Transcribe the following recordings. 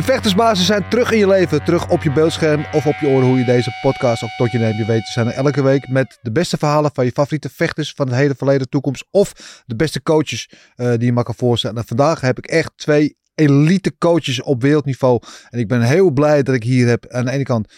De vechtersbazen zijn terug in je leven, terug op je beeldscherm of op je oren hoe je deze podcast ook tot je neemt. Je weet, ze zijn er elke week met de beste verhalen van je favoriete vechters van het hele verleden, toekomst of de beste coaches eh, die je maar kan voorstellen. En vandaag heb ik echt twee elite coaches op wereldniveau. En ik ben heel blij dat ik hier heb aan de ene kant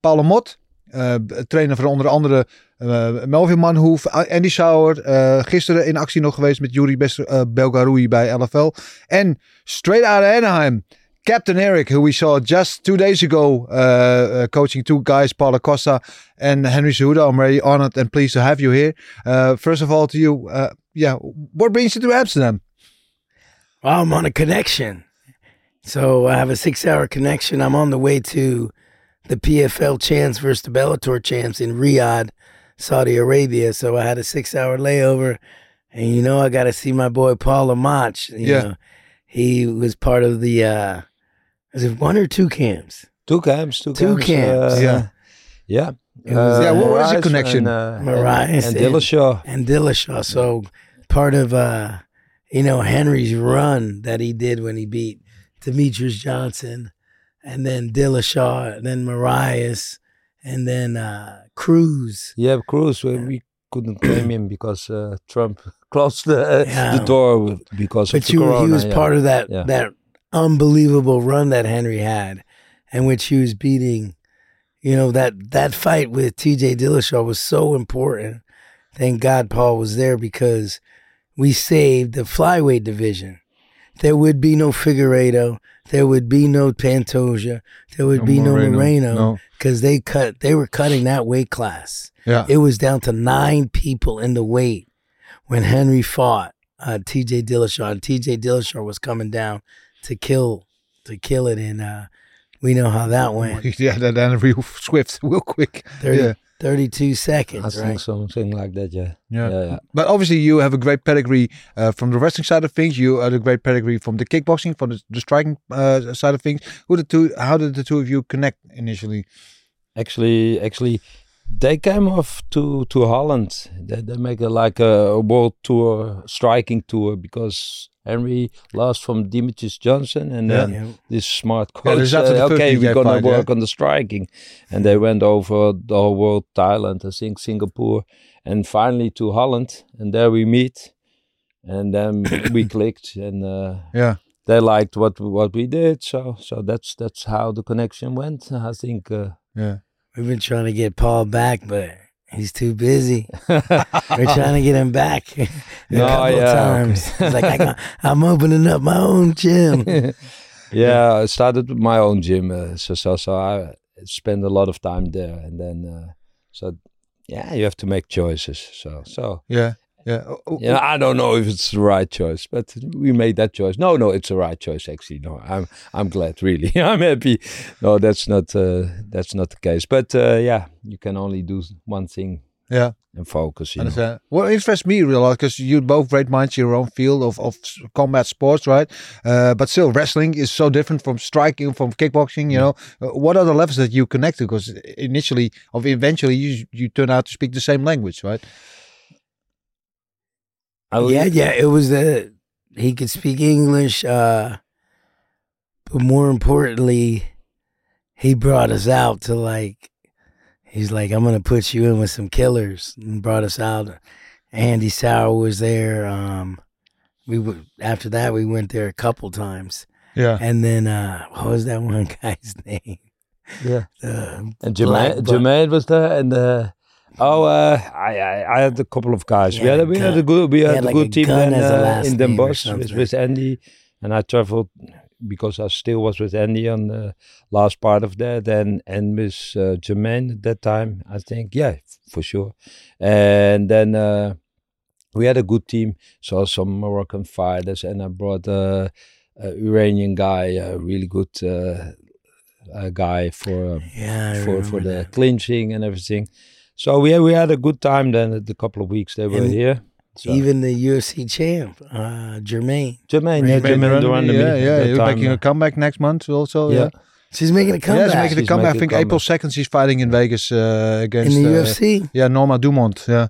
Paul Mot, uh, trainer van onder andere uh, Melvin Manhoef, Andy Sauer. Gisteren in actie nog geweest met Yuri uh, Belgaroui bij LFL. En straight out of Anaheim. Captain Eric, who we saw just two days ago, uh, uh, coaching two guys, Paulo Costa and Henry Cejudo. I'm very honored and pleased to have you here. Uh, first of all, to you, uh, yeah, what brings you to Amsterdam? Well, I'm on a connection. So I have a six hour connection. I'm on the way to the PFL champs versus the Bellator champs in Riyadh, Saudi Arabia. So I had a six hour layover. And you know, I got to see my boy Paul. You Yeah. Know, he was part of the, uh, was it one or two camps? Two camps, two, Two camps. camps. uh, Yeah. yeah. It was, Yeah, what was the connection? And, uh, Moraes and, and and- Dillashaw. and Dillashaw. So part of uh, you know Henry's run that he did when he beat Demetrious Johnson, and then Dillashaw, and then Moraes, and then uh, Cruz. Yeah, Cruz. We, we couldn't claim him because uh, Trump closed the, Yeah. the door with- because of But the you, corona. he was yeah. part of that Yeah. that unbelievable run that Henry had, in which he was beating. You know that that fight with T.J. Dillashaw was so important. Thank God Paul was there because we saved the flyweight division. There would be no Figueiredo. There would be no Pantoja. There would No be Moreno, no Moreno no. because they cut. They were cutting that weight class. Yeah. It was down to nine people in the weight when Henry fought uh, T.J. Dillashaw. And T.J. Dillashaw was coming down to kill to kill it, and uh, we know how that went. yeah, that then real swift, real quick. 30, Yeah. 32 I seconds, think right? something like that. Yeah. Yeah. Yeah. yeah. But obviously, you have a great pedigree uh, from the wrestling side of things. You have a great pedigree from the kickboxing, from the, the striking uh, side of things. Who the two? How did the two of you connect initially? Actually, actually, they came off to to Holland. They, they make a, like a, a world tour, striking tour, because Henry lost from Demetrious Johnson, and Yeah. then Yeah. this smart Yeah, coach is after said, okay, we're gonna fight, yeah. work on the striking, and they went over the whole world, Thailand, I think Singapore, and finally to Holland, and there we meet, and then we clicked, and uh, Yeah. they liked what what we did, so so that's that's how the connection went. I think. Uh, Yeah. We've been trying to get Paul back, but he's too busy. We're trying to get him back a No, couple yeah, times. He's like, I got, I'm opening up my own gym. yeah, I started with my own gym, uh, so so so I spend a lot of time there, and then uh, so yeah, you have to make choices. So so Yeah. Yeah. Oh, oh, yeah, I don't know if it's the right choice, but we made that choice. No, no, it's the right choice. Actually, no, I'm I'm glad. Really, I'm happy. No, that's not uh, that's not the case. But uh, yeah, you can only do one thing Yeah. and focus. You know. Interests me really because you both great minds in your own field of, of combat sports, right? Uh, but still, wrestling is so different from striking, from kickboxing. You know, Uh, what are the levels that you connect to? Because initially, of eventually, you you turn out to speak the same language, right? I will- yeah, yeah. It was the he could speak English, uh, but more importantly, he brought us out to like. He's like, I'm gonna put you in with some killers, and brought us out. Andy Sauer was there. Um, we would after that we went there a couple times, Yeah. and then uh, what was that one guy's name? Yeah. The And black Germaine, Germaine was there, and uh, Oh, uh, I, I I had a couple of guys. We had a a, we had a good we had, had a like good a team gun then as a uh, in Den Bosch with, with Andy, and I traveled because I still was with Andy on the last part of that, and and with uh, Germaine at that time. I think yeah, for sure. And then uh, we had a good team. Saw some Moroccan fighters, and I brought uh, a Iranian guy, a really good. Uh, uh, guy for um, Yeah, for for the that. clinching and everything. So we we had a good time then. At the couple of weeks they were And here. So. Even the UFC champ, uh, Germaine. Germaine, yeah, Germaine de Randamie, yeah, yeah, that making uh, a comeback next month also. Yeah, yeah. She's making a comeback. yeah, comeback she's making a She's comeback. I making a think comeback. April second she's fighting in Vegas uh, in against the uh, UFC. Yeah, Norma Dumont. Yeah,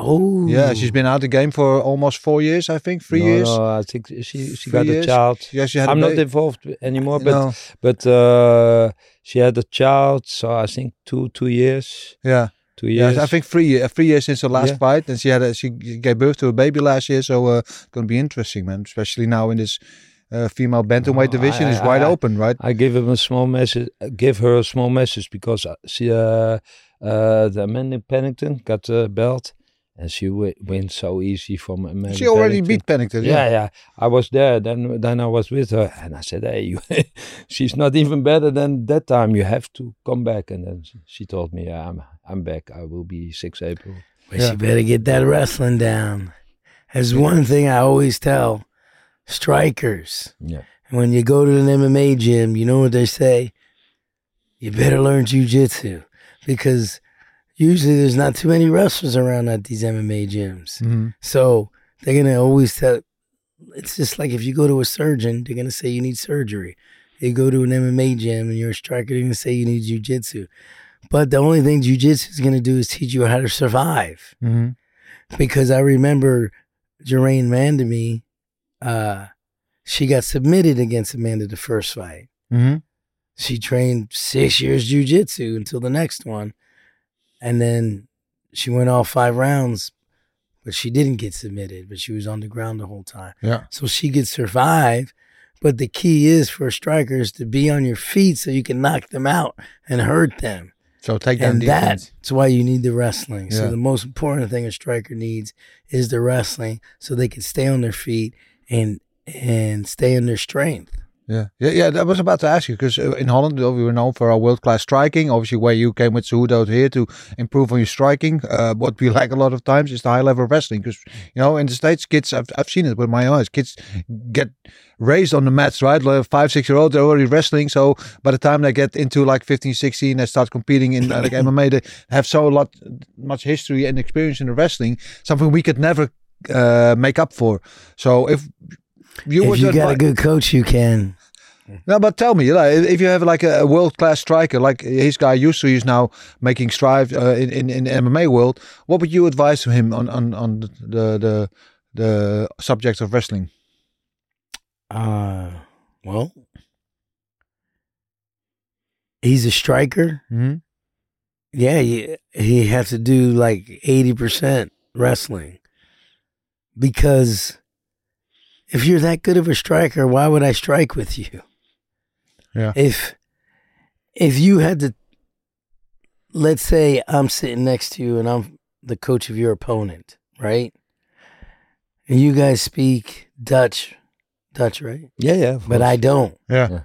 Oh, yeah, she's been out of the game for almost four years. I think three no, years. No, I think she she Three got years? a child. Yeah, she had. I'm a not involved anymore, but no, but uh, she had a child. So I think two two years, yeah, two yeah. years. I think three years, three years since her last Yeah. fight, and she had a, she gave birth to a baby last year. So uh, it's gonna be interesting, man. Especially now in this uh, female bantamweight division I- is wide I- open, right? I give him a small message. Give her a small message because uh, she, uh, uh, the Amanda Pennington got the belt, and she w- wins so easy from Amanda. She already Pennington. beat Pennington. Yeah, yeah. I was there. Then, then I was with her, and I said, "Hey, you, she's not even better than that time. You have to come back." And then she- she told me, yeah, "I'm, I'm back. I will be six April." But Yeah. she better get that wrestling down. There's one thing I always tell strikers. Yeah. When you go to an MMA gym, you know what they say? You better learn jujitsu because usually there's not too many wrestlers around at these MMA gyms. Mhm. So they're gonna always tell. It's just like if you go to a surgeon, they're gonna say you need surgery. You go to an MMA gym and you're a striker, they're gonna say you need jujitsu. But the only thing jujitsu is gonna do is teach you how to survive. Mhm. Because I remember Germaine de Randamie, uh, she got submitted against Amanda the first fight. Mhm. She trained six years jujitsu until the next one. And then she went all five rounds, but she didn't get submitted, but she was on the ground the whole time. Yeah. So she could survive. But the key is for strikers to be on your feet so you can knock them out and hurt them. So take down And defense. that's why you need the wrestling. Yeah. So the most important thing a striker needs is the wrestling so they can stay on their feet and and stay in their strength. Yeah, yeah, yeah. That was about to ask you because in Holland uh, we were known for our world class striking. Obviously, where you came with Cejudo here to improve on your striking. Uh, what we lack a lot of times is the high level wrestling because you know in the states, kids I've I've seen it with my eyes. Kids get raised on the mats, right? Like five, six year olds they're already wrestling. So by the time they get into like 15, 16, they start competing in uh, like MMA. They have so a lot much history and experience in the wrestling. Something we could never uh, make up for. So if you were if you got a good coach, you can. No, but tell me, like, if you have like a, world class striker, like his guy used to, is now making strides uh, in, in in MMA world. What would you advise to him on on on the the the subject of wrestling? Uh, well, he's a striker. Mm-hmm. Yeah, he, he has to do like 80% wrestling. Because if you're that good of a striker, why would I strike with you? Yeah. If if you had to let's say I'm sitting next to you and I'm the coach of your opponent, right? And you guys speak Dutch Dutch, right? Yeah, yeah. But I don't. Yeah. Yeah.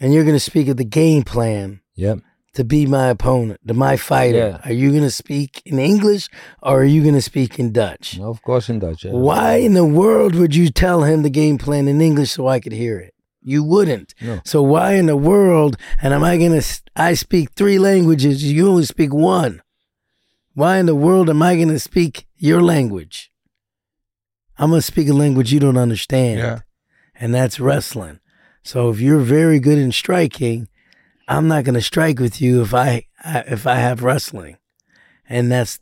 And you're going to speak of the game plan Yeah. to be my opponent, to my fighter. Yeah. Are you going to speak in English or are you going to speak in Dutch? Of course, in Dutch. Yeah. Why in the world would you tell him the game plan in English so I could hear it? You wouldn't. No. So why in the world? And am I going to? I speak three languages. You only speak one. Why in the world am I going to speak your language? I'm going to speak a language you don't understand. Yeah. And that's wrestling. So if you're very good in striking, I'm not going to strike with you if I I- if I have wrestling. And that's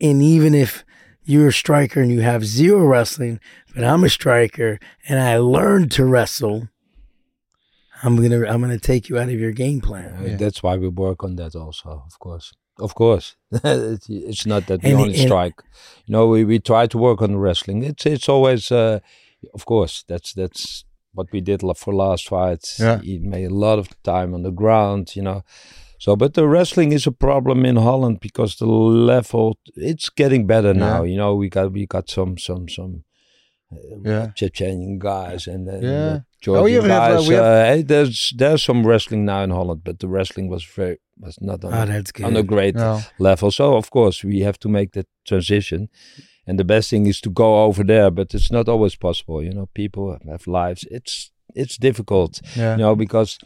and even if you're a striker and you have zero wrestling, but I'm a striker and I learned to wrestle, I'm gonna I'm gonna take you out of your game plan. Uh, That's why we work on that also, of course. Of course, it's, it's not that we And- only and- strike. You know, we, we try to work on the wrestling. It's it's always, uh, of course, that's that's what we did for last fights. Yeah. He made a lot of time on the ground. You know, So, but the wrestling is a problem in Holland because the level it's getting better now. You know, we got we got some some some uh, Yeah. Chechenian guys and uh, Yeah. Oh, you have, uh, we have- uh, hey, there's there's some wrestling now in Holland, but the wrestling was very was not on, Oh, good. on a great No. level. So of course we have to make that transition. And the best thing is to go over there, but it's not always possible. You know, people have lives. It's it's difficult, Yeah. you know, because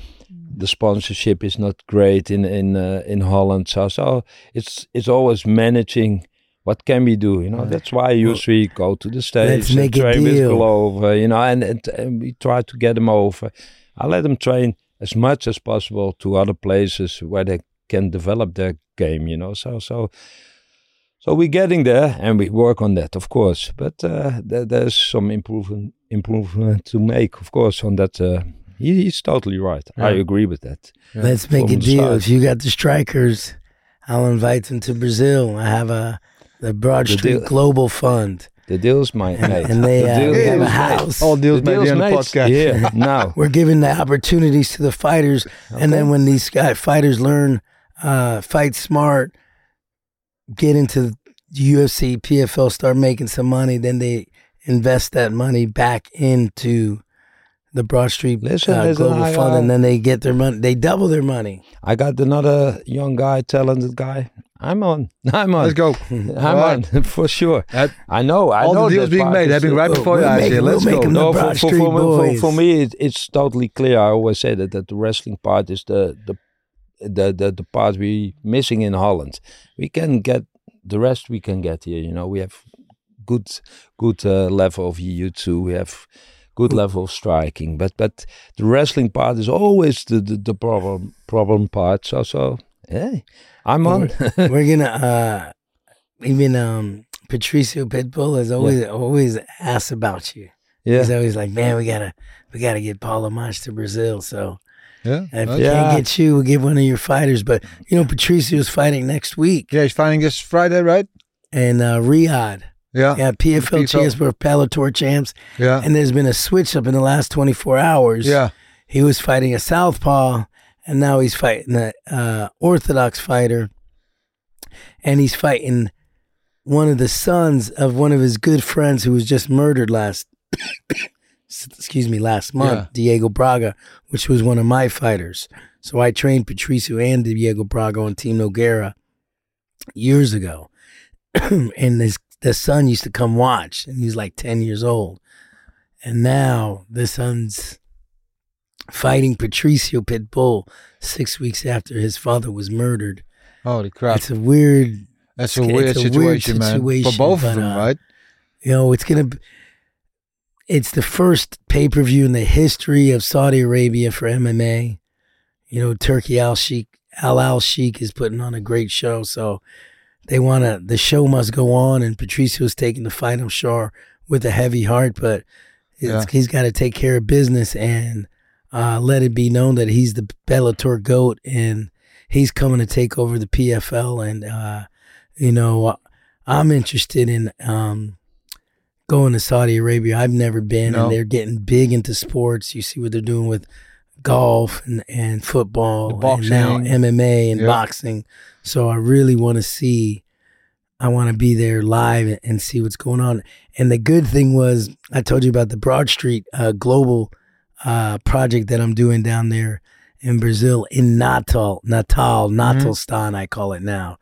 the sponsorship is not great in in uh, in Holland. So so it's it's always managing. What can we do? You know, that's why usually go to the states let's and train with. Glover. You know, and, and and we try to get them over. I let them train as much as possible to other places where they can develop their game. You know, so so so we're getting there, and we work on that, of course. But uh, there, there's some improvement improvement to make, of course, on that. Uh, he, he's totally right. I agree with that. Let's make From a deal. start. If you got the strikers, I'll invite them to Brazil. I have a the Broad The Street deal- Global Fund, The deal's my mate. and they the uh, deal we have a is made. house. All deals The made deal's on the made. podcast. Yeah, now. We're giving the opportunities to the fighters, and then when these guy fighters learn, uh, fight smart, get into UFC, PFL, start making some money, then they invest that money back into the Broad Street Listen, uh, listen, Global I, Fund, and then they get their money. They double their money. I got another young guy, talented guy. I'm on. I'm on. Let's go. I'm on for sure. That- I know. I all know the deals being made happening uh, right before we'll your eyes here. we'll Let's make go. No, for, for, for, for me, it, it's totally clear. I always say that that the wrestling part is the the the the, the part we missing in Holland. We can get the rest. We can get here. You know, we have good good uh, level of EU two. We have good level of striking, but but the wrestling part is always the the, the problem problem part. So so hey, I'm on. We're gonna uh even um Patricio Pitbull has always always asked about you. yeah. He's always like, Man, we gotta we gotta get Paul Lamoth to Brazil. So Yeah. if we Yeah. can't get you, we'll get one of your fighters. But you know, Patricio's fighting next week Yeah, he's fighting this Friday, right? And uh Riyadh. Yeah. Yeah, PFL, PFL. champs for Bellator champs. Yeah. And there's been a switch up in the last twenty four hours. Yeah. He was fighting a southpaw, and now he's fighting an uh, orthodox fighter, and he's fighting one of the sons of one of his good friends who was just murdered last, excuse me, last month, Yeah. Diego Braga, which was one of my fighters. So I trained Patricio and Diego Braga on Team Nogueira years ago, and his the son used to come watch, and he's like ten years old, and now the son's fighting Patricio Pitbull six weeks after his father was murdered. Holy crap. It's a weird, That's a it's weird a weird situation, man. For both but, of them, uh, right? you know, it's gonna. It's the first pay per view in the history of Saudi Arabia for MMA. You know, Turki Al Sheikh Al Al Sheikh is putting on a great show, so they want to. The show must go on, and Patricio's taking the fight. I'm sure with a heavy heart, but it's, Yeah. he's got to take care of business and uh, let it be known that he's the Bellator goat, and he's coming to take over the PFL. And uh, you know, I'm interested in um, going to Saudi Arabia. I've never been, No. and they're getting big into sports. You see what they're doing with golf and, and football, and now. MMA and Yeah. boxing. So I really want to see. I want to be there live and, and see what's going on. And the good thing was, I told you about the Broad Street uh, Global uh, project that I'm doing down there in Brazil, in Natal, Natal, mm-hmm. Natalstan, I call it now.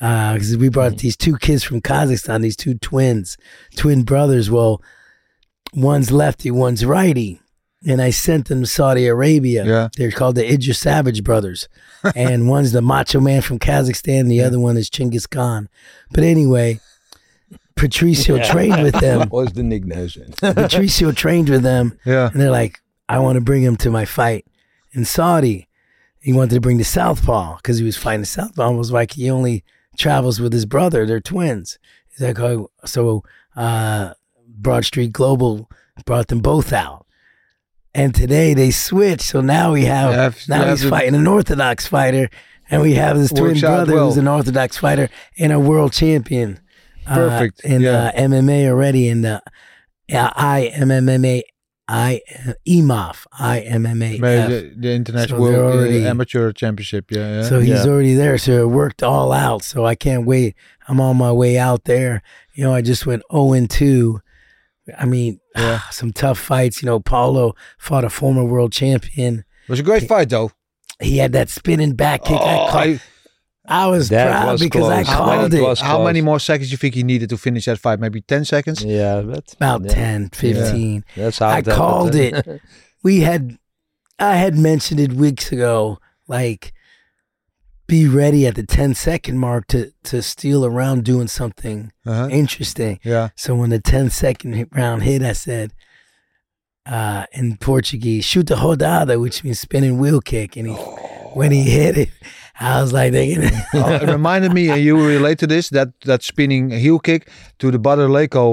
Uh, because we brought mm-hmm. these two kids from Kazakhstan, these two twins, twin brothers. Well, one's lefty, one's righty. And I sent them to Saudi Arabia. Yeah. They're called the Idris Savage brothers. and one's the macho man from Kazakhstan, the other one is Chinggis Khan. But anyway, Patricio trained with them. What was the nickname? Patricio trained with them. Yeah. And they're like, I want to bring him to my fight in Saudi. He wanted to bring the Southpaw because he was fighting the Southpaw. I was like, he only travels with his brother. They're twins. He's like, oh, so uh, Broad Street Global brought them both out. And today they switched. So now we have, now he's fighting an Orthodox fighter. And we have this twin brother well. who's an Orthodox fighter and a world champion. uh, Perfect. in Yeah. uh, MMA already in the uh, IMMA I EMOF I M M A F. the, international So world uh, already- amateur championship. Yeah, yeah. So he's Yeah. already there. So it worked all out. So I can't wait. I'm on my way out there. You know, I just went 0 and 2. I mean, some tough fights. You know, Paulo fought a former world champion. it was a great fight though. He had that spinning back kick. I, Oh, caught, I- I, was That proud was because I close. How called it. how many more seconds you think he needed to finish that fight? Maybe ten seconds. Yeah, but About yeah, 10, 15. That's how I it happened. called it. We had, I had mentioned it weeks ago, like, be ready at the 10 second mark to, to steal around doing something Uh-huh. interesting. Yeah. So when the 10 second round hit, I said, uh, in Portuguese, shoot the rodada, which means spinning wheel kick. And he, when he hit it, I was like, they Oh, it reminded me, and you relate to this, that that spinning heel kick to the Badr Leko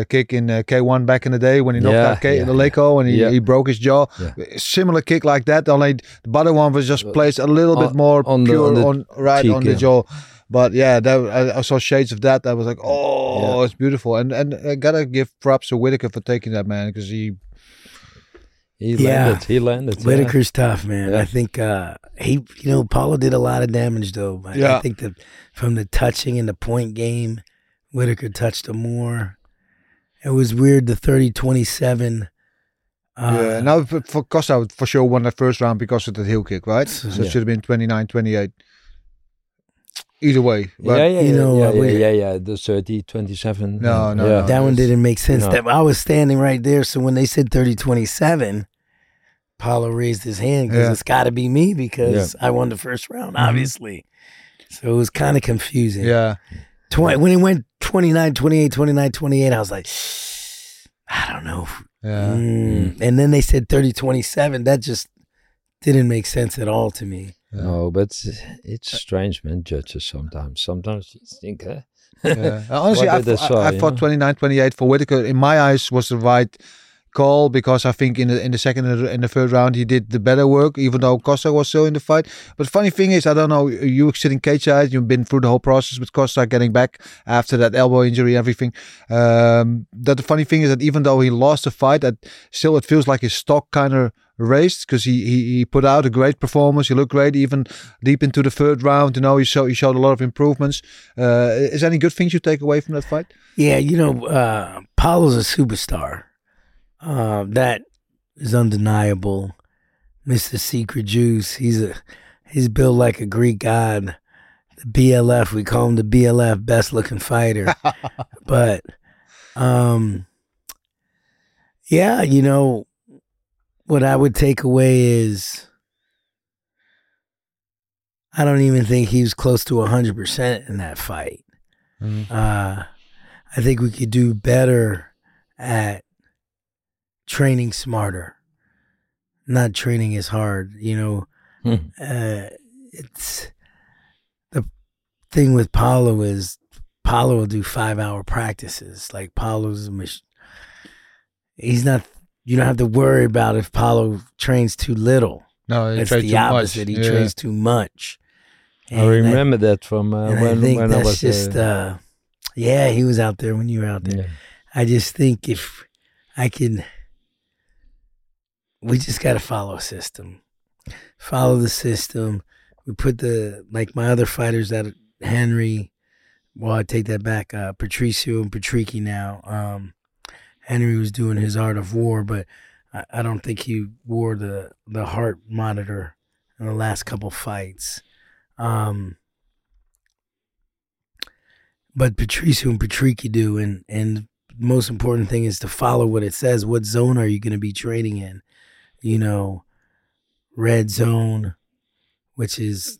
uh, kick in uh, K1 back in the day when he knocked Yeah, out K- yeah, the Leko and he, yeah. he broke his jaw. Yeah. Similar kick like that, only the Badr one was just placed a little bit more on pure on on, the right cheek, on the yeah. jaw. But yeah, that, I, I saw shades of that. I was like, oh, Yeah. it's beautiful. And and I gotta give props to Whittaker for taking that man because he He Yeah. landed. He landed. yeah. Whittaker's tough, man. Yeah. I think uh, he, you know, Paulo did a lot of damage though. But Yeah. I think that from the touching and the point game, Whittaker touched him more. It was weird. The 30-27. Uh, yeah. Now for, for Costa would for sure won the first round because of the heel kick, right? So it should have been 29-28. Either way, but yeah, yeah, you yeah, know, yeah, uh, yeah, yeah, yeah. The 30, 27. No, no, yeah. no. that one didn't make sense. no. That I was standing right there. So when they said 30-27, Paulo raised his hand because Yeah. it's got to be me because I won the first round, obviously. So it was kind of confusing. yeah. 20, when it went 29, 28, 29, 28, I was like, I don't know. Yeah. Mm. And then they said 30, 27. That just didn't make sense at all to me. No, but it's strange, man. Judges sometimes. Sometimes you think, huh? yeah. Honestly, What I, did they saw, I, I you thought know? 29 28 for Whittaker, in my eyes, was the right call because I think in the in the second and the, in the third round he did the better work, even though Costa was still in the fight. But funny thing is, I don't know, you sitting cage side, you've been through the whole process with Costa getting back after that elbow injury, everything. Um, that the funny thing is that even though he lost the fight, that still it feels like his stock kind of raised because he, he he put out a great performance. He looked great even deep into the third round. You know, he showed he showed a lot of improvements. Uh, is there any good things you take away from that fight? Yeah, you know, uh, Paulo's a superstar. Uh, that is undeniable. Mr. Secret Juice, he's a he's built like a Greek god. The BLF, we call him the BLF, best looking fighter. but um yeah, you know, what I would take away is I don't even think he was close to 100% in that fight. Uh, I think we could do better at training smarter, not training as hard. You know, Hmm. uh, it's the thing with Paulo is Paulo will do five hour practices. Like Paulo's a mach- he's not. You don't have to worry about if Paulo trains too little. No, he It's the too much. opposite. He Yeah. trains too much. I And remember that from uh, when, I think when that's I was just, uh, uh, yeah, he was out there when you were out there. yeah. I just think if I can, we just got to follow a system. Follow the system. We put the, like my other fighters that Henry, well, I take that back, uh, Patricio and Patricky now. Um, Henry was doing his art of war, but I, I don't think he wore the, the heart monitor in the last couple fights. Um, but Patricio and Patricky do, and and most important thing is to follow what it says. What zone are you going to be training in? You know, red zone, which is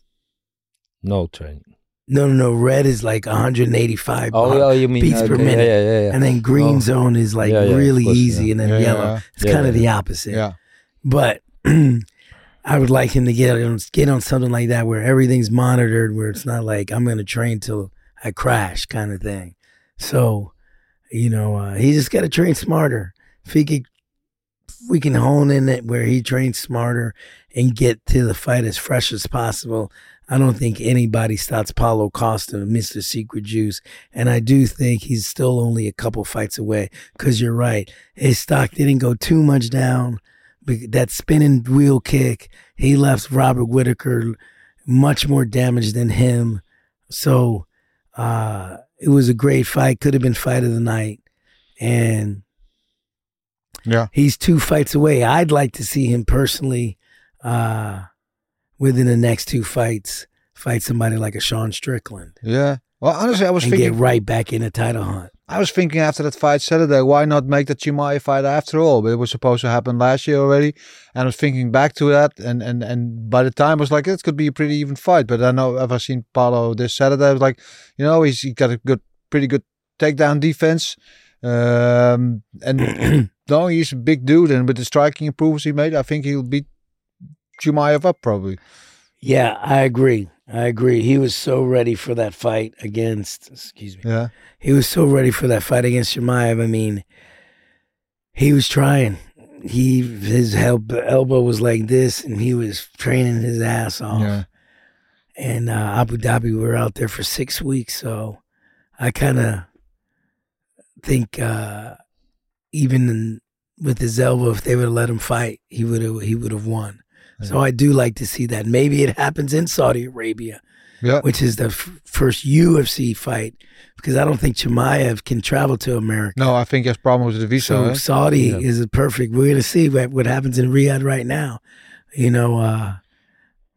No training. no, no, no. Red is like 185, Oh, yeah, you mean beats per minute. Yeah, yeah, yeah. and then green Oh. zone is like Yeah, yeah, really course, easy, yeah. and then Yeah, yellow. yeah, It's Yeah, kind of yeah. the opposite. Yeah. But I would like him to get on get on something like that where everything's monitored, where it's not like I'm going to train till I crash kind of thing. So, you know, uh, he just got to train smarter. If he could, if we can hone in it where he trains smarter and get to the fight as fresh as possible. I don't think anybody stops Paulo Costa, Mr. Secret Juice. And I do think he's still only a couple fights away because you're right. His stock didn't go too much down. That spinning wheel kick, he left Robert Whittaker much more damaged than him. So uh, it was a great fight. Could have been fight of the night. And Yeah. he's two fights away. I'd like to see him personally uh, within the next two fights fight somebody like a Sean Strickland Yeah. Well, honestly, I was and thinking. get right back in the title hunt. I was thinking after that fight Saturday, why not make the Chimaev fight after all? But it was supposed to happen last year already, and I was thinking back to that, and and and by the time I was like, it could be a pretty even fight. But I know if I seen Paulo this Saturday, I was like, you know, he's he got a good, pretty good takedown defense, um, and no, he's a big dude, and with the striking improvements he made, I think he'll beat Chimaev up probably. Yeah, I agree. I agree. He was so ready for that fight against, excuse me. Yeah, He was so ready for that fight against Chimaev. I mean, he was trying. He his el- elbow was like this, and he was training his ass off. yeah, And uh, Abu Dhabi, we were out there for six weeks, so I kind of think uh, even in, with his elbow, if they would have let him fight, he would have he would have won. So I do like to see that. Maybe it happens in Saudi Arabia yeah. which is the f- first UFC fight, because I don't think Chimaev can travel to America. No, I think he has problems with the visa. so eh? Saudi Yeah. is a perfect. We're gonna see what, what happens in Riyadh right now. You know, uh,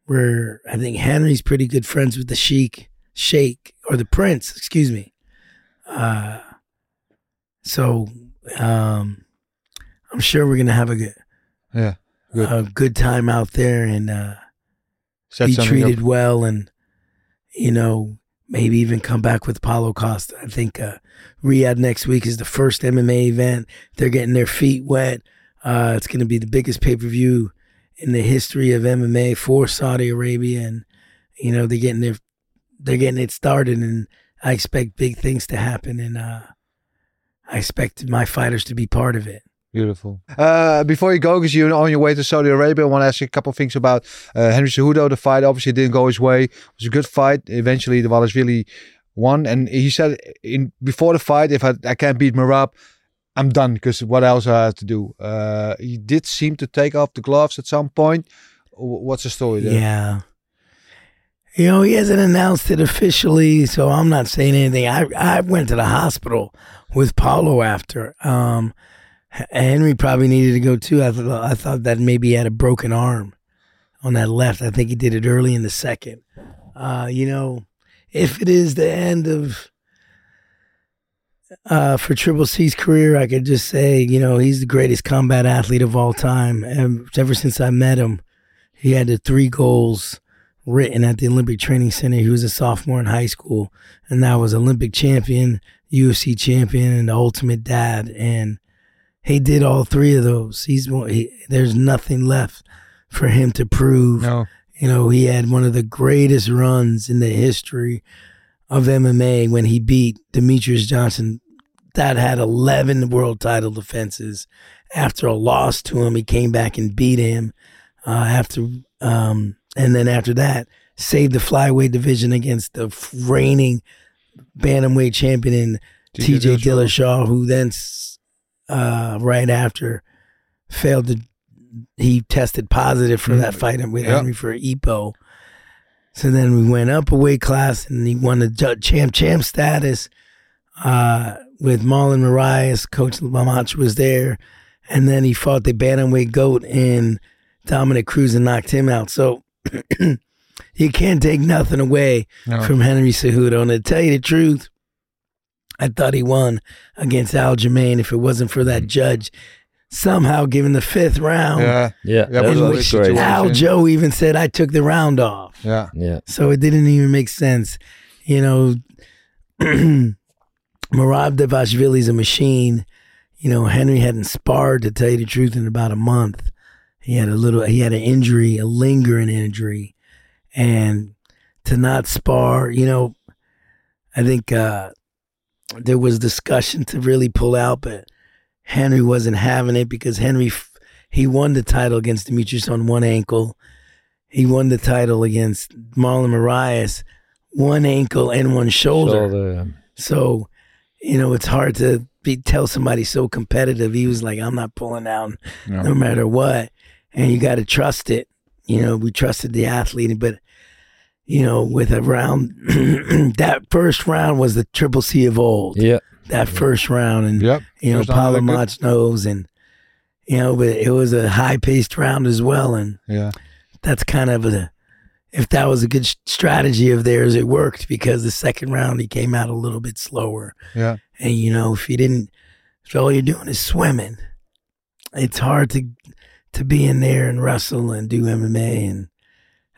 where I think Henry's pretty good friends with the Sheikh, Sheikh or the Prince, excuse me. Uh, so um, I'm sure we're gonna have a good, Yeah, good. a good time out there and. Uh, be something up. treated well and you know maybe even come back with Paulo Costa. I think uh, Riyadh next week is the first MMA event. They're getting their feet wet. Uh, it's going to be the biggest pay per view in the history of MMA for Saudi Arabia, and you know they're getting their they're getting it started, and I expect big things to happen, and uh, I expect my fighters to be part of it. Beautiful. Uh, before you go, because you're on your way to Saudi Arabia, I want to ask you a couple of things about uh, Henry Cejudo. The fight obviously didn't go his way. It was a good fight. Eventually, the Wallace won, and he said in before the fight, if I, I can't beat Merab, I'm done because what else I have to do? Uh, he did seem to take off the gloves at some point. What's the story there? Yeah. You know, he hasn't announced it officially, so I'm not saying anything. I I went to the hospital with Paulo after. Um, H- Henry probably needed to go too. I thought I thought that maybe he had a broken arm on that left. I think he did it early in the second. Uh, you know, if it is the end of uh, for Triple C's career, I could just say, you know, he's the greatest combat athlete of all time. And ever since I met him, he had the three goals written at the Olympic Training Center. He was a sophomore in high school, and that was Olympic champion, UFC champion, and the ultimate dad. And he did all three of those. He's he, there's nothing left for him to prove. No. You know, he had one of the greatest runs in the history of MMA when he beat Demetrious Johnson. That had 11 world title defenses. After a loss to him, he came back and beat him. Uh, after, um, and then after that, saved the flyweight division against the reigning bantamweight champion in TJ Dillashaw. Who then, uh, right after, failed to. He tested positive for that fight with Yeah. Henry for EPO. So then we went up a weight class, and he won the champ champ status uh, with Marlon Moraes. Coach Lamoth was there, and then he fought the bantamweight goat and Dominick Cruz and knocked him out. So you can't take nothing away No. from Henry Cejudo. And to tell you the truth, I thought he won against Aljamain if it wasn't for that judge somehow giving the fifth round. Yeah. Yeah, Yeah, that was which great. situation- Al Joe even said I took the round off. Yeah. Yeah, So it didn't even make sense. You know, Merab Dvalishvili's a machine. You know, Henry hadn't sparred to tell you the truth in about a month. He had a little he had an injury, a lingering injury. And to not spar, you know, I think uh there was discussion to really pull out, but Henry wasn't having it because Henry he won the title against Demetrious on one ankle. he won the title against Marlon Moraes, one ankle and one shoulder. Shoulder, So, you know, it's hard to be tell somebody so competitive. He was like, I'm not pulling out Yeah. no matter what. And you got to trust it. You know, we trusted the athlete, but you know, with a round, that first round was the Triple C of old. yeah. That first round, and Yep. you know, First round Paulo looked knows, and you know, but it was a high paced round as well, and Yeah. that's kind of a if that was a good strategy of theirs, it worked because the second round he came out a little bit slower. Yeah. And you know, if you didn't, if all you're doing is swimming, it's hard to to be in there and wrestle and do MMA and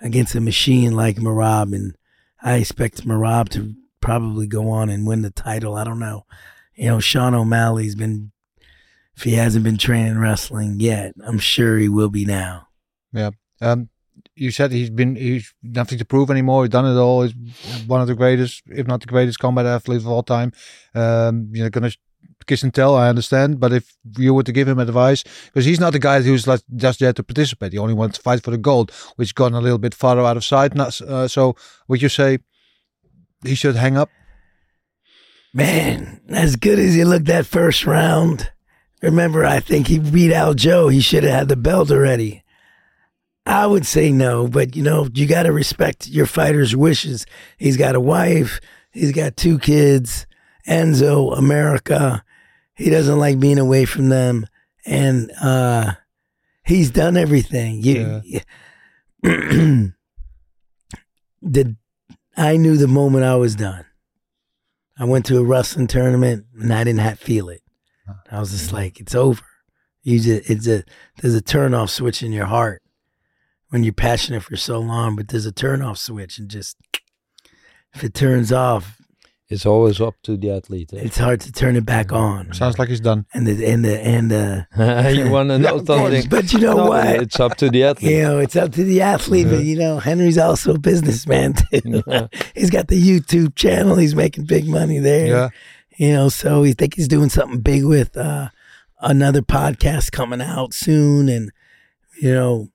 against a machine like Merab. And I expect Merab to probably go on and win the title. I don't know. You know, Sean O'Malley's been, if he hasn't been training wrestling yet, I'm sure he will be now. Yeah. Um, you said he's been he's nothing to prove anymore. He's done it all. He's one of the greatest, if not the greatest, combat athlete of all time. Um, you're gonna kiss and tell. I understand, but if you were to give him advice, because he's not the guy who's just there to participate. He only wants to fight for the gold, which gone a little bit farther out of sight. Uh, so. Would you say he should hang up? Man, as good as he looked that first round, remember, I think he beat Al Joe. He should have had the belt already. I would say no, but you know, you got to respect your fighter's wishes. He's got a wife, he's got two kids, Enzo, America. He doesn't like being away from them. And uh he's done everything. You, the I knew the moment I was done. I went to a wrestling tournament and I didn't have, feel it. I was just like, it's over. You just, it's a there's a turn off switch in your heart when you're passionate for so long, but there's a turn off switch and just if it turns off, It's always up to the athlete. eh? it's hard to turn it back on. Sounds like he's done. And the and the and the you want to know something? but you know No, what? It's up to the athlete. You know, it's up to the athlete, but you know, Henry's also a businessman too. he's got the YouTube channel. He's making big money there. Yeah. You know, so he think he's doing something big with uh, another podcast coming out soon, and you know,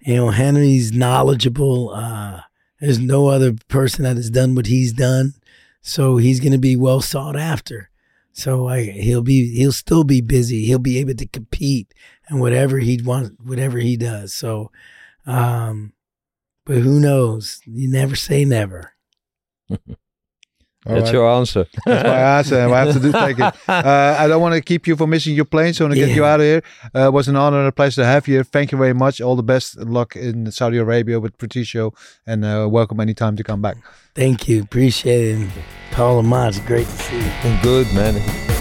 you know, Henry's knowledgeable. Uh, there's no other person that has done what he's done, so he's going to be well sought after. So I, he'll be, he'll still be busy. He'll be able to compete and whatever he wants, whatever he does. So, um, but who knows? You never say never. All That's right. your answer. That's my answer. I have to do take it. Uh, I don't want to keep you from missing your plane, so I want to get Yeah. you out of here. Uh, it was an honor and a pleasure to have you. Thank you very much. All the best luck in Saudi Arabia with Patricio, and uh, welcome anytime to come back. Thank you. Appreciate it. And Paul Lamoth, great to see you. Good man.